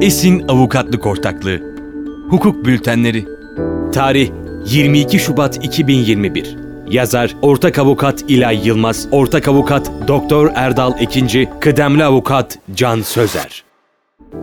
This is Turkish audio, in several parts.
Esin Avukatlık Ortaklığı Hukuk Bültenleri Tarih 22 Şubat 2021 Yazar Ortak Avukat İlay Yılmaz Ortak Avukat Doktor Erdal Ekinci Kıdemli Avukat Can Sözer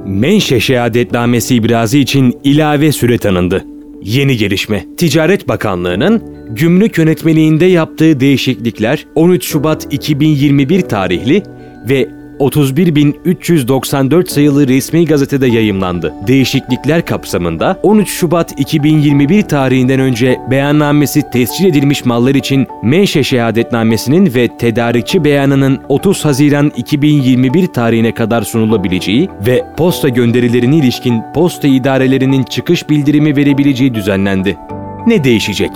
Menşe şehadetnamesi ibrazı için ilave süre tanındı. Yeni gelişme. Ticaret Bakanlığı'nın gümrük yönetmeliğinde yaptığı değişiklikler 13 Şubat 2021 tarihli ve 31.394 sayılı resmi gazetede yayımlandı. Değişiklikler kapsamında 13 Şubat 2021 tarihinden önce beyannamesi tescil edilmiş mallar için menşe şehadetnamesinin ve tedarikçi beyanının 30 Haziran 2021 tarihine kadar sunulabileceği ve posta gönderilerine ilişkin posta idarelerinin çıkış bildirimi verebileceği düzenlendi. Ne değişecek?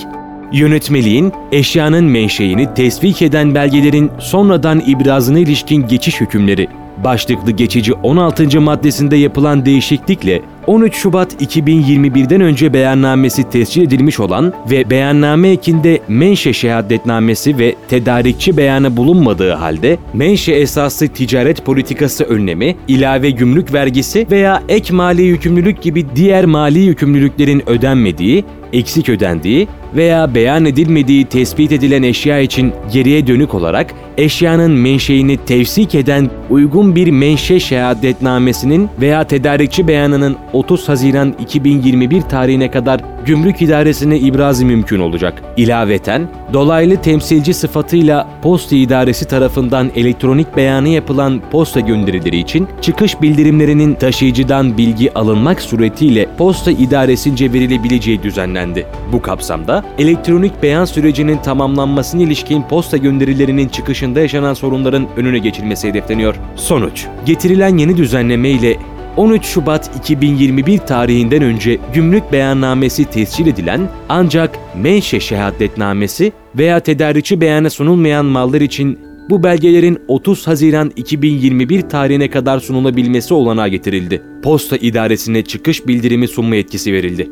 Yönetmeliğin eşyanın menşeini tespit eden belgelerin sonradan ibrazına ilişkin geçiş hükümleri başlıklı geçici 16. maddesinde yapılan değişiklikle 13 Şubat 2021'den önce beyannamesi tescil edilmiş olan ve beyanname ekinde menşe şehadetnamesi ve tedarikçi beyanı bulunmadığı halde menşe esaslı ticaret politikası önlemi, ilave gümrük vergisi veya ek mali yükümlülük gibi diğer mali yükümlülüklerin ödenmediği, eksik ödendiği veya beyan edilmediği tespit edilen eşya için geriye dönük olarak eşyanın menşeini tevsik eden uygun bir menşe şehadetnamesinin veya tedarikçi beyanının 30 Haziran 2021 tarihine kadar gümrük idaresine ibrazı mümkün olacak. İlaveten, dolaylı temsilci sıfatıyla posta idaresi tarafından elektronik beyanı yapılan posta gönderileri için çıkış bildirimlerinin taşıyıcıdan bilgi alınmak suretiyle posta idaresince verilebileceği düzenlendi. Bu kapsamda elektronik beyan sürecinin tamamlanmasına ilişkin posta gönderilerinin çıkışında yaşanan sorunların önüne geçilmesi hedefleniyor. Sonuç, getirilen yeni düzenleme ile 13 Şubat 2021 tarihinden önce gümrük beyannamesi tescil edilen ancak menşe şehadetnamesi veya tedarikçi beyanı sunulmayan mallar için bu belgelerin 30 Haziran 2021 tarihine kadar sunulabilmesi olanağı getirildi. Posta idaresine çıkış bildirimi sunma yetkisi verildi.